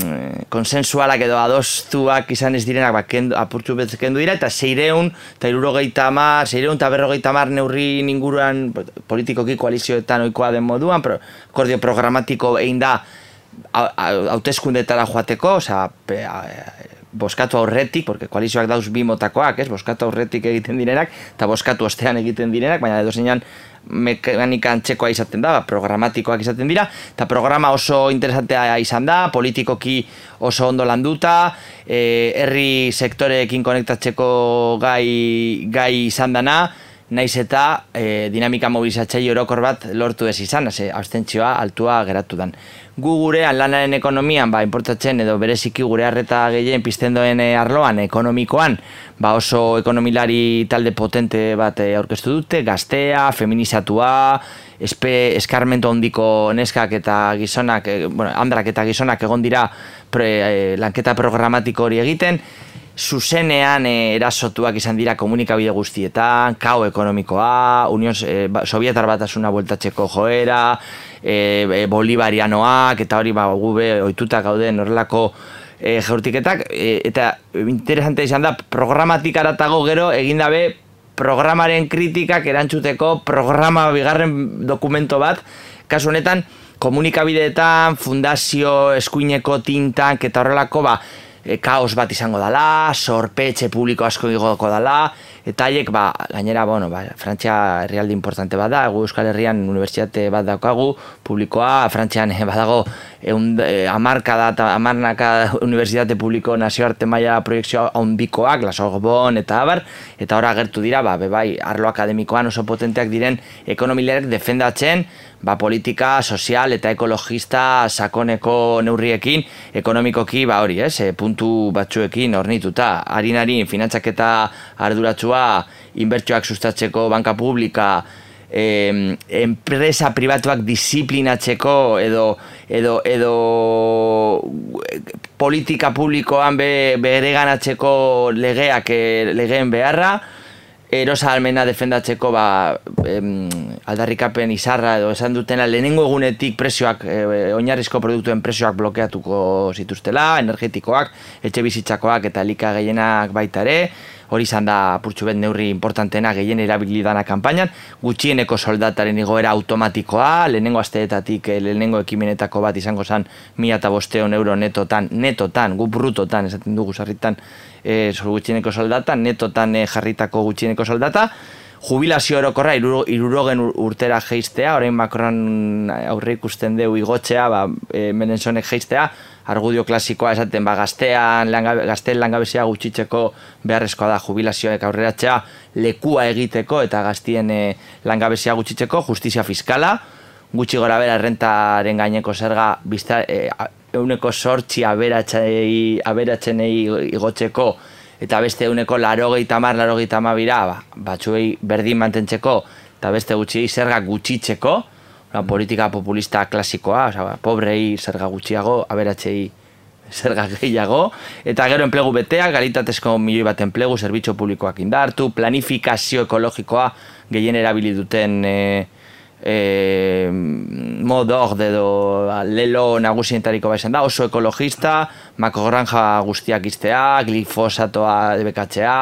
Speaker 8: konsensualak edo adostuak izan ez direnak ba, kendu, apurtu kendu dira, eta seireun, eta irurogeita mar, seireun eta berrogeita mar neurri ninguruan politikoki koalizioetan oikoa den moduan, pro, akordio programatiko egin da hauteskundetara joateko, oza, pe, a, boskatu aurretik, porque koalizioak dauz bi motakoak, ez? boskatu aurretik egiten direnak, eta boskatu ostean egiten direnak, baina edo zeinan mekanika antzekoa izaten da, ba, programatikoak izaten dira, eta programa oso interesantea izan da, politikoki oso ondo landuta, e, herri sektoreekin konektatzeko gai, gai izan dana, naiz eta e, dinamika mobilizatzei orokor bat lortu ez izan, ze abstentzioa altua geratu dan. Gu gurean lanaren ekonomian, ba, importatzen edo bereziki gure harreta gehien pizten doen e, arloan, ekonomikoan, ba, oso ekonomilari talde potente bat e, aurkeztu dute, gaztea, feminizatua, espe, eskarmento hondiko neskak eta gizonak, e, bueno, andrak eta gizonak egon dira pre, lanketa programatiko hori egiten, zuzenean e, erasotuak izan dira komunikabide guztietan, kao ekonomikoa, Union e, Sovietar batasuna bueltatzeko joera, e, bolivarianoak, eta hori ba, gube oituta gauden horrelako e, geurtiketak, eta interesante izan da, programatik aratago gero egin dabe programaren kritikak erantzuteko programa bigarren dokumento bat, kasu honetan, komunikabideetan, fundazio eskuineko tintak eta horrelako, ba, e, kaos bat izango dala, sorpetxe publiko asko igoko dala, eta haiek, ba, gainera, bueno, ba, Frantzia herrialde importante bada, egu Euskal Herrian unibertsitate bat daukagu, publikoa, Frantzian eh, badago eun, e, amarka da, eta amarnaka unibertsitate publiko nazioarte maila proiektzioa ondikoak, la Sorbon eta abar, eta ora gertu dira, ba, bebai, arlo akademikoan oso potenteak diren ekonomilerek defendatzen, ba, politika sozial eta ekologista sakoneko neurriekin ekonomikoki ba hori, ez? E, puntu batzuekin ornituta harinari finantzak eta arduratsua inbertsioak sustatzeko banka publika e, enpresa pribatuak disiplinatzeko edo edo edo politika publikoan be, bereganatzeko legeak e, legeen beharra erosa almena defendatzeko ba, em, aldarrikapen izarra edo esan dutena lehenengo egunetik presioak, e, oinarrizko produktuen presioak blokeatuko zituztela, energetikoak, etxe bizitzakoak eta lika gehienak baita ere, hori izan da purtsu bet neurri importantena gehien erabili dana kanpainan, gutxieneko soldataren igoera automatikoa, lehenengo asteetatik eh, lehenengo ekimenetako bat izango zen mila eta bosteon euro netotan, netotan, gu brutotan, esaten dugu sarritan, e, gutxieneko soldata, netotan e, jarritako gutxieneko soldata, jubilazio orokorra iruro, irurogen urtera geistea, orain Macron aurre ikusten deu igotzea, ba, e, menenzonek geistea, argudio klasikoa esaten ba, gaztean, langabe, gazteen langabezia gutxitzeko beharrezkoa da jubilazioek aurreratzea lekua egiteko eta gaztien e, langabezia gutxitzeko, justizia fiskala, gutxi gora bera errentaren gaineko zerga bizta, e, euneko sortzi aberatzenei igotzeko eta beste euneko larogei tamar, larogei tamabira, ba, batzuei berdin mantentzeko eta beste gutxi zerga gutxitzeko, ba, politika populista klasikoa, oza, ba, pobrei zerga gutxiago, aberatzei [laughs] zerga gehiago, eta gero enplegu betea, galitatezko milioi bat enplegu, zerbitzu publikoak indartu, planifikazio ekologikoa gehien erabili duten e, e, modor edo lelo nagusientariko baizan da, oso ekologista, makogranja guztiak iztea, glifosatoa debekatzea,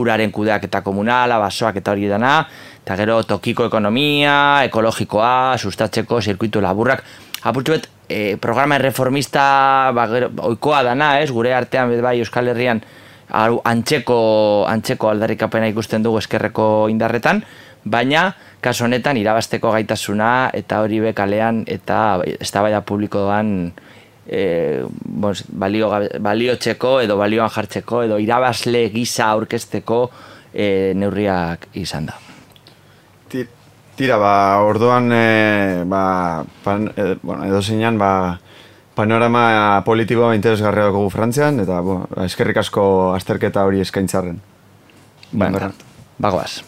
Speaker 8: uraren kudeak eta komunala, basoak eta hori dana, eta gero tokiko ekonomia, ekologikoa, sustatzeko, zirkuitu laburrak, apurtu bet, e, programa reformista ba, gero, oikoa dana, ez, gure artean bai Euskal Herrian, antzeko, antzeko aldarrikapena ikusten dugu eskerreko indarretan, baina kaso honetan irabasteko gaitasuna eta hori bekalean eta eztabaida publikoan e, bons, balio, balio edo balioan jartzeko edo irabazle gisa aurkezteko e, neurriak izan da.
Speaker 6: Tira, ba, orduan, e, ba, pan, e, bueno, edo zeinan, ba, panorama politikoa interesgarria dugu Frantzian, eta bo, eskerrik asko azterketa hori eskaintzarren.
Speaker 8: Ba, bagoaz.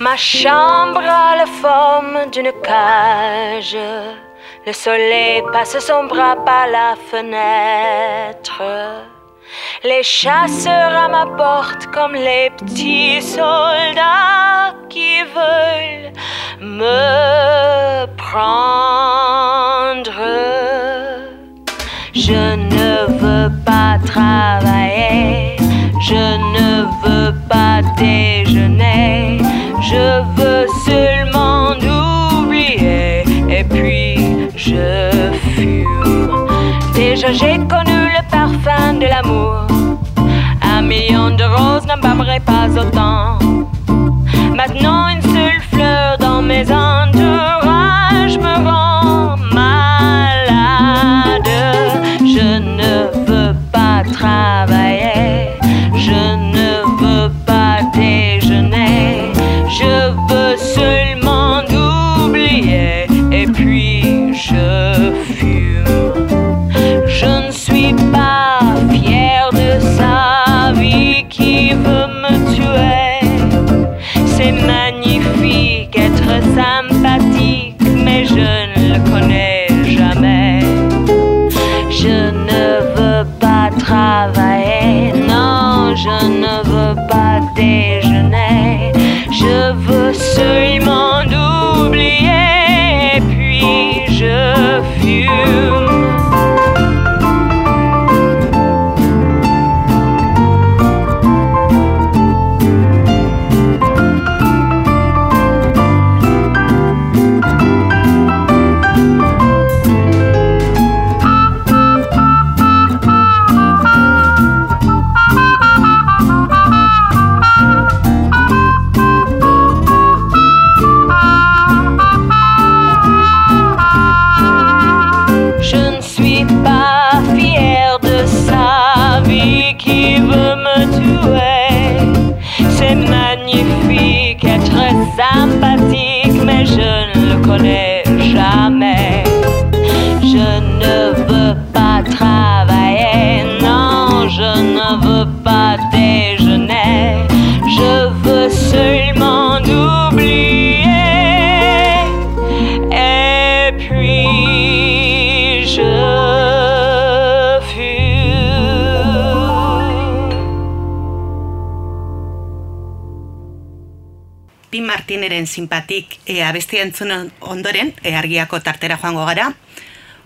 Speaker 10: Ma chambre a la forme d'une cage. Le soleil passe son bras par la fenêtre. Les chasseurs à ma porte comme les petits soldats qui veulent me prendre. Je ne veux pas travailler, je ne veux pas déjeuner. Je veux seulement oublier et puis je fume. Déjà j'ai connu le parfum de l'amour. Un million de roses n'embâmerait pas autant. Maintenant une seule fleur dans mes entourages me rend malade. Je ne veux pas travailler.
Speaker 5: Martineren simpatik e, abestia entzun ondoren, e, argiako tartera joango gara.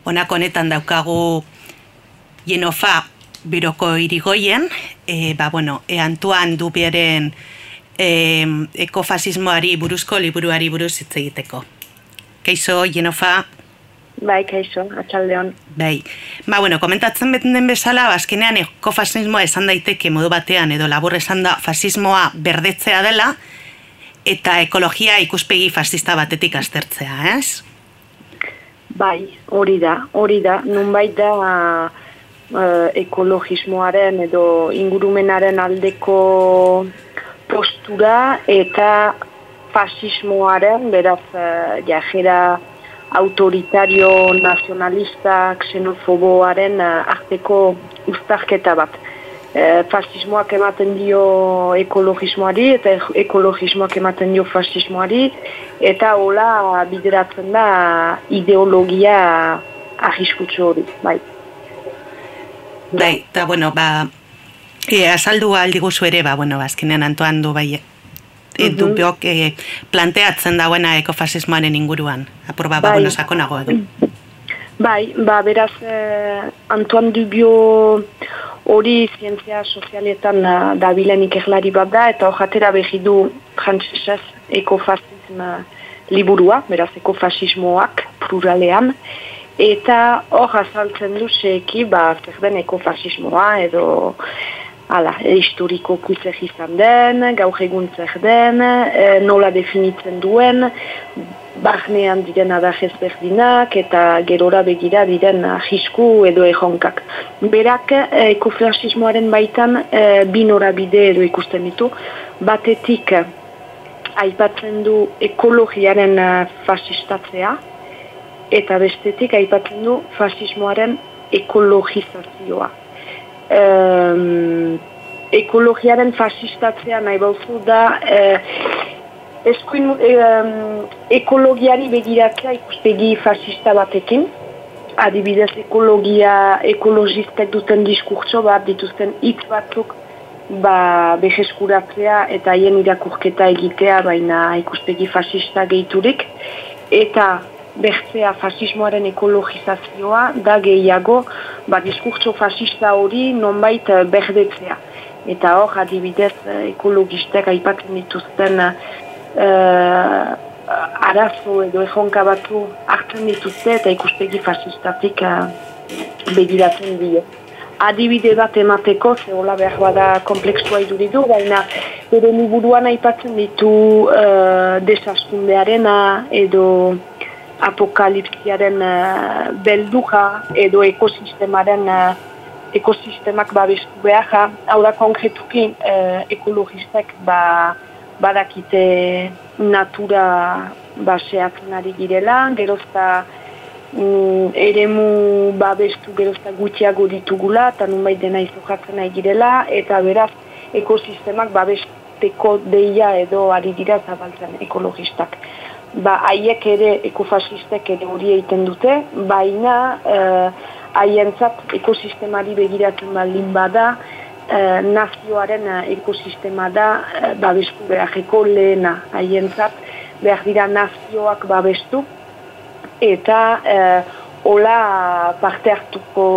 Speaker 5: Honako honetan daukagu Jenofa biroko irigoien, e, ba, bueno, e, Antoine Dubieren e, ekofasismoari buruzko liburuari buruz hitz egiteko. Keizo, Jenofa,
Speaker 11: Bai, kaixo, atxaldeon.
Speaker 5: Bai, ba, bueno, komentatzen beten den bezala, bazkenean ekofasismoa esan daiteke modu batean, edo labur esan da fasismoa berdetzea dela, eta ekologia ikuspegi fascista batetik aztertzea, ez?
Speaker 11: Bai, hori da, hori da, nunbait da uh, ekologismoaren edo ingurumenaren aldeko postura eta fasismoaren, beraz, uh, jajera autoritario, nazionalista, xenofoboaren uh, arteko ustarketa bat. E, fasismoak ematen dio ekologismoari eta ekologismoak ematen dio fasismoari eta hola bideratzen da ideologia ahiskutsu hori, bai.
Speaker 5: Bai, eta bueno, ba, e, azaldu aldi guzu ere, ba, bueno, azkenean antoan du bai, e, du biok, e, planteatzen dauena ekofasismoaren inguruan, apur ba, ba,
Speaker 11: Bai.
Speaker 5: bueno, sakonago edo.
Speaker 11: Bai, ba, beraz, eh, Antoine Dubio hori zientzia sozialetan uh, dabilen ikerlari bat da, eta hojatera behi du frantzesez ekofasism liburua, beraz ekofasismoak pluralean, eta hor azaltzen du seki, ba, zer den ekofasismoa, edo Hala, historiko zer izan den, gaur egun zer den, e, nola definitzen duen, barnean diren adajez berdinak eta gerora begira diren jisku edo ejonkak. Berak e, ekofasismoaren baitan e, bi norabide edo ikusten ditu, batetik aipatzen du ekologiaren e, fasistatzea, eta bestetik aipatzen du fasismoaren ekologizazioa um, ekologiaren fasistatzea nahi bauzu da eh, eskuin, um, ekologiari begiratzea ikuspegi fasista batekin. Adibidez ekologia ekologistek duten diskurtso bat dituzten hitz batzuk ba, beheskuratzea eta haien irakurketa egitea baina ikuspegi fasista gehiturik. Eta bertzea fasismoaren ekologizazioa da gehiago ba, diskurtso fasista hori nonbait eh, berdetzea. Eta hor, adibidez, eh, ekologistek aipatzen dituzten uh, arazo edo ejonka batu hartzen dituzte eta ikustegi fasistatik uh, begiratzen die. Adibide bat emateko, zehola behar bada komplexua iduridu, baina bere liburuan aipatzen ditu uh, desaskundearena edo apokalipsiaren uh, belduja edo ekosistemaren uh, ekosistemak babestu behar, hau da konkretuki uh, ekologistek ba, badakite natura baseatzen ari girela, gerozta mm, eremu babestu gerozta gutxiago ditugula, eta nunbait dena izokatzen nahi girela, eta beraz ekosistemak babesteko deia edo ari dira zabaltzen ekologistak ba, haiek ere ekofasistek ere hori egiten dute, baina haientzat ekosistemari begiratzen baldin bada, eh, nazioaren ekosistema da eh, babestu beharreko lehena haientzat, behar dira nazioak babestu, eta eh, hola parte hartuko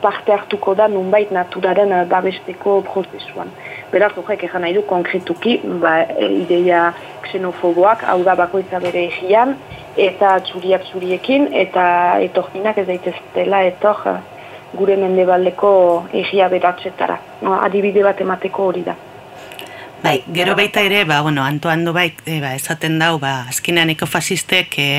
Speaker 11: parte hartuko da nunbait naturaren babesteko prozesuan. Beraz, horrek egan nahi du konkretuki, ba, ideia xenofoboak, hau da bakoitza bere egian, eta txuriak txuriekin, eta etorkinak ez daiteztela etor gure mendebaldeko egia beratzetara. No, adibide bat emateko hori da.
Speaker 5: Bai, gero baita ere, ba, bueno, Antoan du bai, e, ba, esaten dau, ba, azkenean ekofasistek e,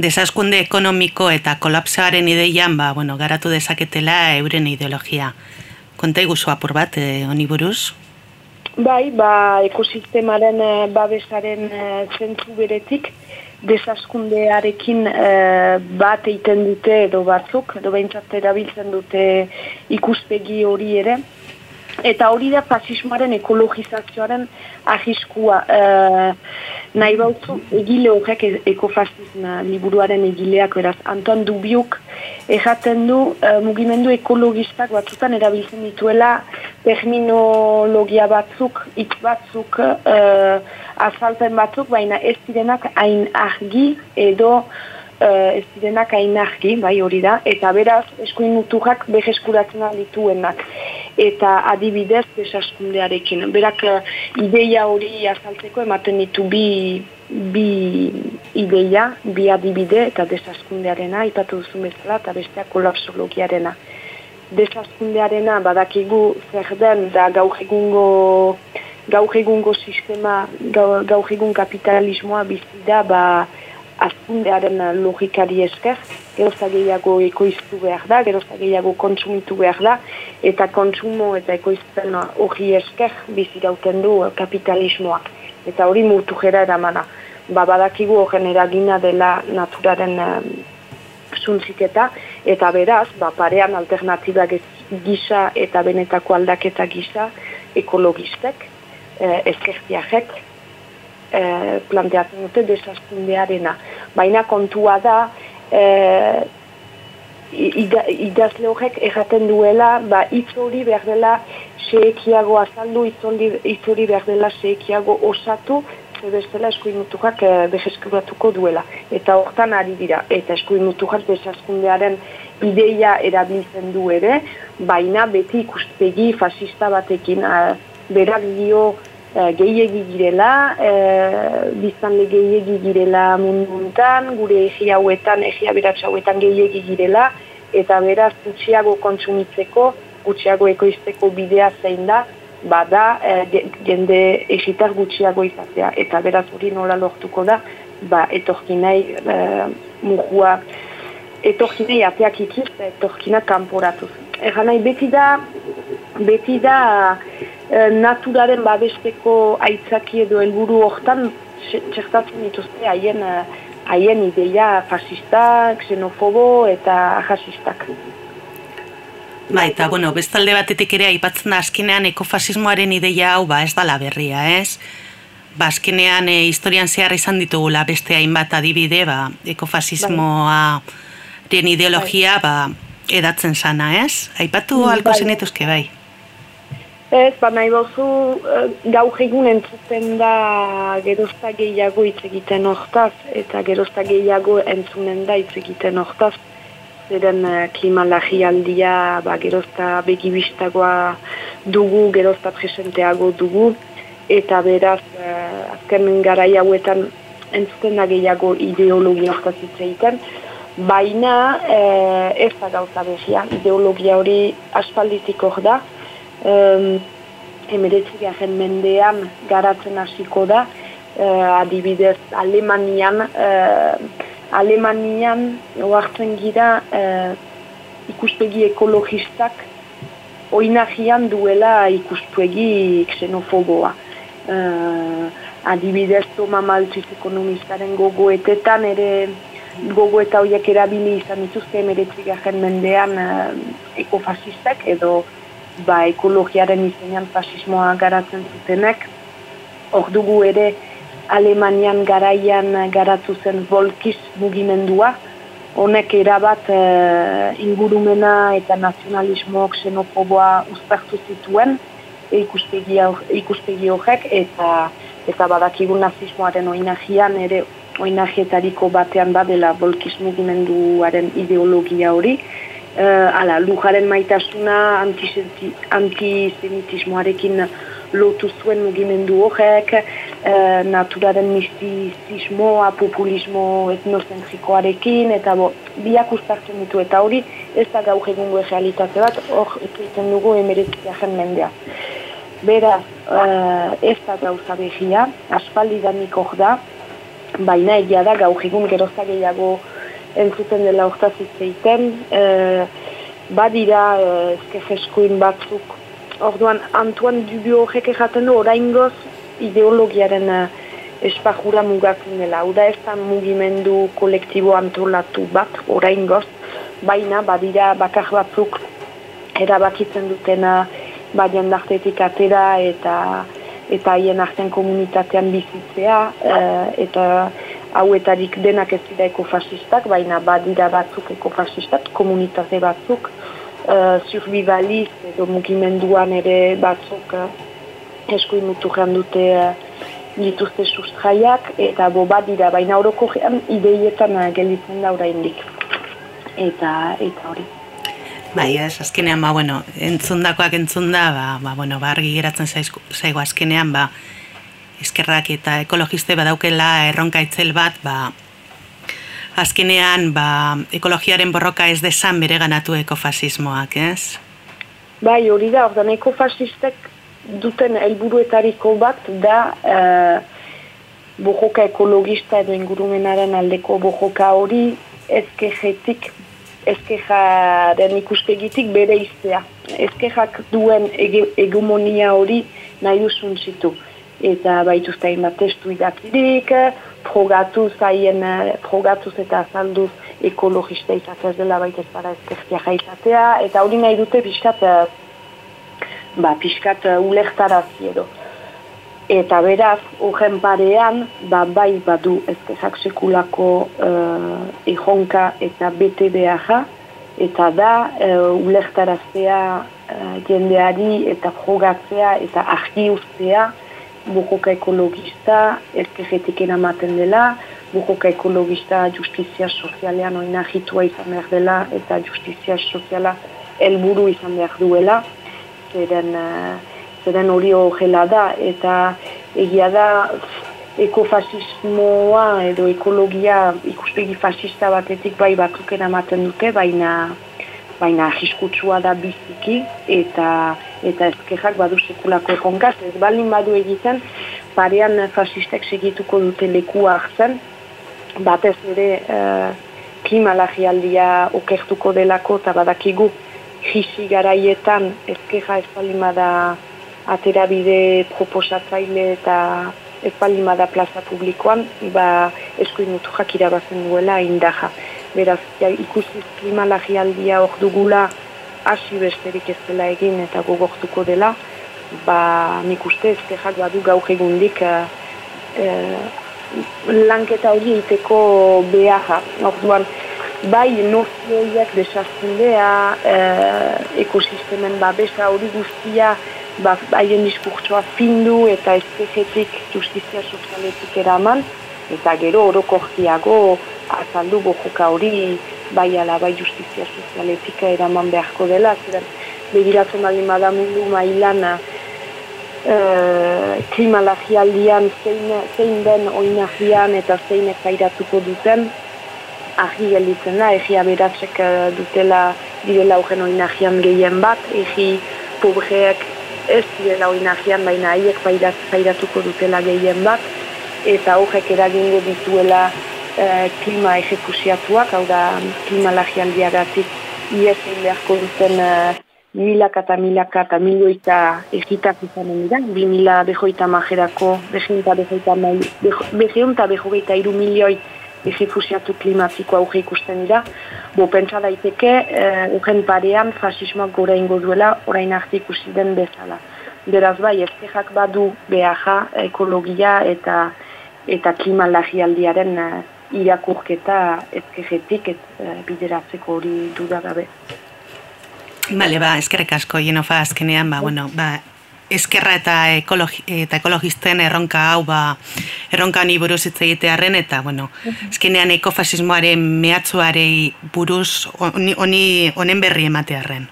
Speaker 5: desaskunde ekonomiko eta kolapsaren ideian, ba, bueno, garatu dezaketela euren ideologia. Konta iguzu apur bat, e, honi buruz?
Speaker 11: Bai, ba, ekosistemaren e, babesaren e, zentzu beretik, desaskundearekin e, bat egiten dute edo batzuk, edo behintzat erabiltzen dute ikuspegi hori ere, eta hori da fasismoaren ekologizazioaren ahiskua. E, nahi bautzu, egile horrek e- ekofasisma liburuaren egileak, beraz, Anton Dubiuk erraten du e, mugimendu ekologistak batzutan erabiltzen dituela terminologia batzuk, hitz batzuk, e, azalpen batzuk, baina ez direnak hain argi edo uh, ez direnak hain argi, bai hori da, eta beraz eskuin muturrak beheskuratzen dituenak. Eta adibidez desaskundearekin. Berak uh, ideia hori azaltzeko ematen ditu bi, bi ideia, bi adibide eta desaskundearena, ipatu duzu bezala, eta besteak kolapsologiarena. Desaskundearena badakigu zer den da gaur egungo gaur egungo sistema, gaur, gaur egun kapitalismoa bizi da, ba, azkundearen logikari esker, gerozta gehiago ekoiztu behar da, gerozta gehiago kontsumitu behar da, eta kontsumo eta ekoizten hori esker bizirauten du kapitalismoak. Eta hori murtu jera eramana. Ba, badakigu horren eragina dela naturaren zuntziketa, eta beraz, ba, parean alternatibak gisa eta benetako aldaketa gisa ekologistek, eh, eskertiajek, eh, planteatzen dute desazkundearena. Baina kontua da, eh, idazle horrek erraten duela, ba, hitz hori behar dela seekiago azaldu, hitz hori behar dela seekiago osatu, bestela eskuin mutuak eh, duela. Eta hortan ari dira, eta eskuin mutuak desazkundearen ideia erabiltzen du ere, baina beti ikustegi fasista batekin eh, berak dio e, gehiegi girela, e, biztanle gehiegi girela munduntan, gure egi hauetan, egi aberatsa hauetan gehiegi girela, eta beraz gutxiago kontsumitzeko, gutxiago ekoizteko bidea zein da, bada e, jende egitar gutxiago izatea. Eta beraz hori nola lortuko da, ba, etorkinai e, mugua, etorkinai ateak ikiz, etorkina kanporatuz. Egan nahi beti da, beti da, Eh, naturaren babesteko aitzaki edo helburu hortan txertatzen dituzte haien eh, haien ideia fascistak, xenofobo eta jasistak.
Speaker 5: Ba, eta, bueno, bestalde batetik ere aipatzen da azkenean ekofasismoaren ideia hau ba ez dala berria, ez? Ba, azkenean e, historian zehar izan ditugula beste hainbat adibide, ba, ekofasismoa den ideologia, bai. ba, edatzen sana, ez? Aipatu bai. alko zenetuzke bai.
Speaker 11: Ez, ba nahi bozu, uh, gaur egun entzuten da gerozta gehiago hitz egiten hortaz, eta gerozta gehiago entzunen da hitz egiten hortaz. Zeren uh, klima aldia, ba, gerozta begibistagoa dugu, gerozta presenteago dugu, eta beraz, uh, azken gara hauetan entzuten da gehiago ideologia hortaz hitz egiten, baina uh, ez da gauza behia, ideologia hori aspaldizik hor da, um, emeretzi mendean garatzen hasiko da, uh, adibidez Alemanian, uh, Alemanian oartzen gira uh, ikuspegi ekologistak oinagian duela ikuspegi xenofoboa. Uh, adibidez Toma Maltziz ekonomistaren gogoetetan ere gogo eta horiek erabili izan dituzte emeretzi mendean uh, ekofasistak edo ba, ekologiaren izenean fasismoa garatzen zutenek. Hor dugu ere Alemanian garaian garatu zen volkiz mugimendua. Honek erabat e, ingurumena eta nazionalismo xenofoboa uztartu zituen e, ikuspegi horrek eta eta badakigun nazismoaren oinagian ere oinagietariko batean badela volkiz mugimenduaren ideologia hori uh, ala, lujaren maitasuna antisemitismoarekin lotu zuen mugimendu horrek, uh, naturaren mistizismoa, populismo etnozentrikoarekin, eta bo, biak ustartzen ditu, eta hori ez da gaur egungo realitate bat, hor egiten dugu emeretziajen mendea. Beraz, uh, ez da gauza behia, aspaldi hor da, baina egia da gaur egun gerozta gehiago entzuten dela hortaz itzeiten, e, badira e, batzuk. Orduan, Antoine Dubio horrek ejaten du, orain goz ideologiaren e, espajura mugatzen dela. Hau da ez da mugimendu kolektibo antolatu bat, orain goz, baina badira bakar batzuk erabakitzen dutena badian dartetik atera eta eta haien artean komunitatean bizitzea e, eta hauetarik denak ez dira ekofasistak, baina badira batzuk ekofasistak, komunitate batzuk, uh, surbibaliz edo mugimenduan ere batzuk uh, eskuin mutu dute uh, dituzte sustraiak, eta bo badira, baina horoko ideietan uh, gelditzen da oraindik. Eta, eta hori.
Speaker 5: Bai, ez, azkenean, ba, bueno, entzundakoak entzunda, ba, ba, bueno, ba, argi geratzen zaigu azkenean, ba, eskerrak eta ekologiste badaukela erronka itzel bat, ba, azkenean ba, ekologiaren borroka ez desan bere ganatu ekofasismoak, ez?
Speaker 11: Bai, hori da, ordan ekofasistek duten helburuetariko bat da uh, bojoka ekologista edo ingurumenaren aldeko bojoka hori ezkejetik ezkejaren ikuspegitik bere iztea. Ezkejak duen egemonia hori nahi duzun zitu. Eta baituzta bat testu idakirik, progatuz, haien, progatuz eta azalduz ekologista izatea dela baita ez para ezkertia jaizatea, eta hori nahi dute pixkat, ba, pixkat ulektarazi edo. Eta beraz, horren parean, ba, bai badu ezkerrak sekulako uh, ejonka eta bete beharra, eta da uh, ulertaraztea uh, jendeari eta jogatzea eta argi ustea bujoka ekologista erkejetik eramaten dela, bujoka ekologista justizia sozialean oinahitua izan behar dela eta justizia soziala helburu izan behar duela, zeren, uh, zeren hori horrela da, eta egia da ekofasismoa edo ekologia ikuspegi fasista batetik bai batzuk eramaten dute, baina baina jiskutsua da biziki eta eta ezkejak badu sekulako ekonkaz, ez baldin badu egiten, parean fasistek segituko dute lekua hartzen, batez ere e, klima lagialdia okertuko delako eta badakigu jisi garaietan ezkeja ez baldin bada aterabide proposatzaile eta bada plaza publikoan, ba eskuin mutu duela indaja. Beraz, ja, ikusiz klima lagialdia hor dugula hasi besterik ez dela egin eta gogortuko dela, ba, nik uste ezkerrak badu gauk egundik uh, uh, lanketa hori egiteko beharra. Orduan, bai nozioiak desazten beha, uh, ekosistemen babesa hori guztia, ba, haien diskurtsoa findu eta ezkerretik justizia sozialetik eraman, eta gero orokortiago azaldu bojuka hori bai ala bai justizia sozialetika eraman beharko dela, ziren begiratzen baldin bada mundu mailana e, klima lagialdian zein, zein den oinahian eta zein ezairatuko duten ahi gelditzen da, egi aberatzek e, dutela direla horren oinahian gehien bat, egi pobreek ez direla oinahian baina haiek zairatuko dutela gehien bat. Eta horrek eragingo dituela e, klima ejekusiatuak, hau da klima lagialdiagatik iesin beharko duten e, milaka eta milaka eta milioita egitak izanen dira, bi mila behoita majerako, behiunta behoita behiunta behoita iru milioi ejekusiatu klimatiko auge ikusten dira, bo pentsa daiteke, e, parean fasismoak gora ingo duela, orain arte ikusi den bezala. Beraz bai, ezkejak badu behaja, ekologia eta eta klima lagialdiaren irakurketa ezkejetik ez uh, bideratzeko hori dudagabe.
Speaker 5: Bale, ba, eskerrek asko, jenofa azkenean, ba, bueno, ba, eskerra eta, ekologi, eta ekologisten erronka hau, ba, erronka honi buruz hitz egitearen, eta, bueno, azkenean ekofasismoaren mehatzuarei buruz honi honen berri ematearen.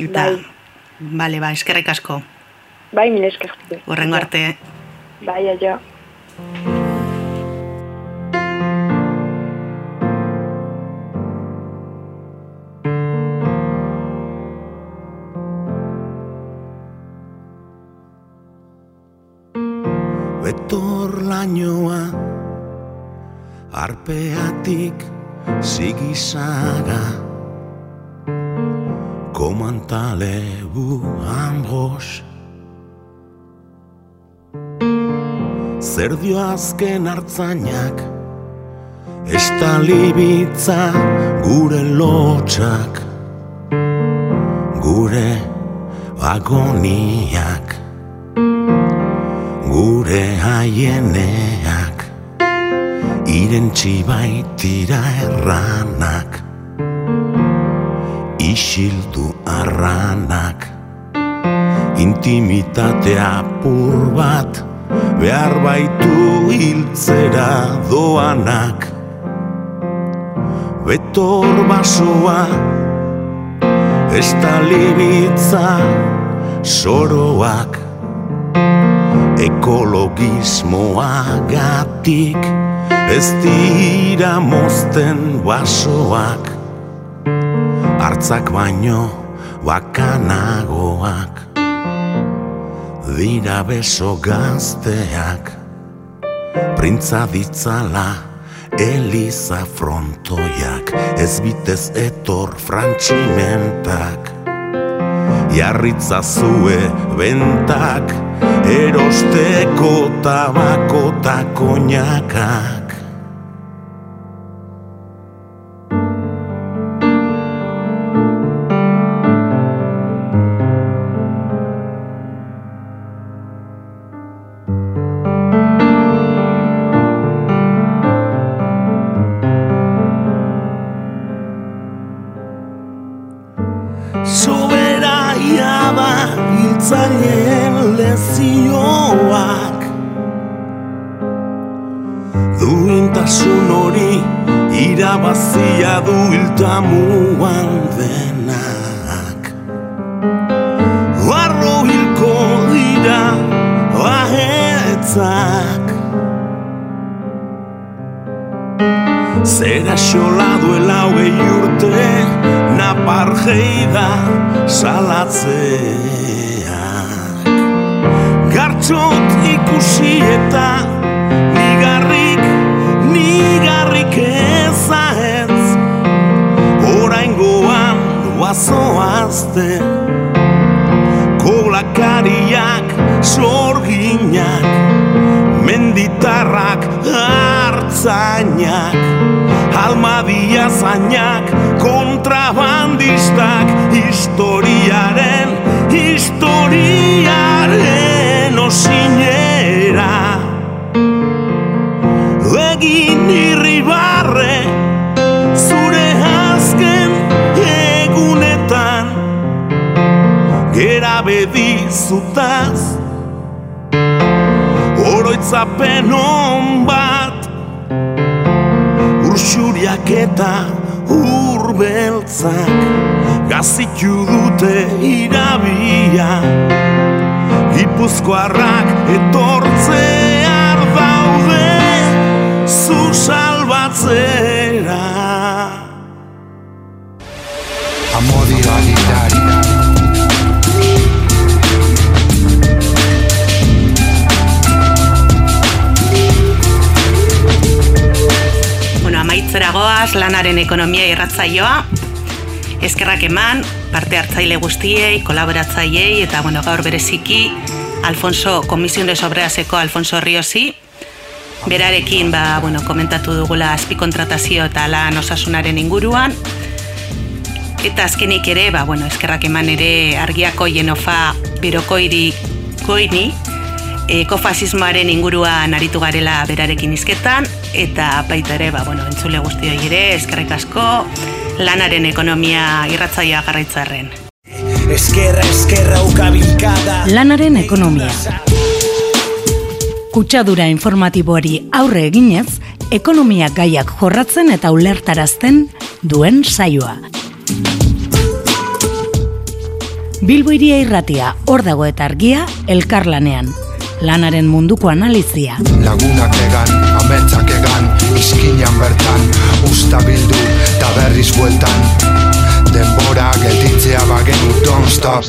Speaker 5: Eta, bai. bale, ba, eskerrek asko.
Speaker 11: Bai, mil eskerrek.
Speaker 5: Horrengo arte.
Speaker 11: Bai, aio.
Speaker 12: Betor lainoa arpeatik zigizaga. Komantale bu ambos. Zer dio azken hartzainak? Estalibitza gure lotxak Gure agoniak gure haieneak irentzi baitira erranak isildu arranak intimitatea pur bat behar baitu hiltzera doanak. Betor basoa estalibitza soroak ekologismoagatik ez dira mozten basoak hartzak baino bakanagoak dira beso gazteak Printza ditzala Eliza frontoiak Ez bitez etor frantximentak Jarritza zue bentak Erosteko tabako ta Naparjeida salatzeak. Gartxot ikusi eta Nigarrik, nigarrik ezahetz Oraingoan doazoazte Kolakariak, sorginak Menditarrak, hartzainak Almadia zainak, Historiaren, historiaren osinera. Egin irribarre zure azken egunetan. Gera bedizutaz Oroitzapen hon bat Ursuriak eta urbeltzak Gazitu dute irabia. Gipuzkoarrak etortzear daude Zu salbatzera
Speaker 5: Bueno, amaitzera goaz, lanaren ekonomia irratzaioa. Eskerrak eman, parte hartzaile guztiei, kolaboratzaileei eta bueno, gaur bereziki Alfonso Komision de Sobreaseko Alfonso Riosi. Berarekin ba, bueno, komentatu dugula azpikontratazio eta lan osasunaren inguruan. Eta azkenik ere, ba, bueno, eskerrak eman ere argiako jenofa birokoiri koini, ekofasismoaren inguruan aritu garela berarekin izketan, eta baita ere, ba, bueno, entzule guztioi ere, eskerrik asko, lanaren ekonomia irratzaia jarraitzarren.
Speaker 13: Eskerra, eskerra, ukabilkada
Speaker 3: Lanaren ekonomia. Kutsadura informatiboari aurre eginez, ekonomia gaiak jorratzen eta ulertarazten duen saioa. Bilbo iria irratia, hor dago eta argia, elkarlanean. Lanaren munduko analizia.
Speaker 4: Lagunak egan, ametsak egan Izkinan bertan, usta bildu Ta berriz bueltan Denbora gelditzea bagenu Don't stop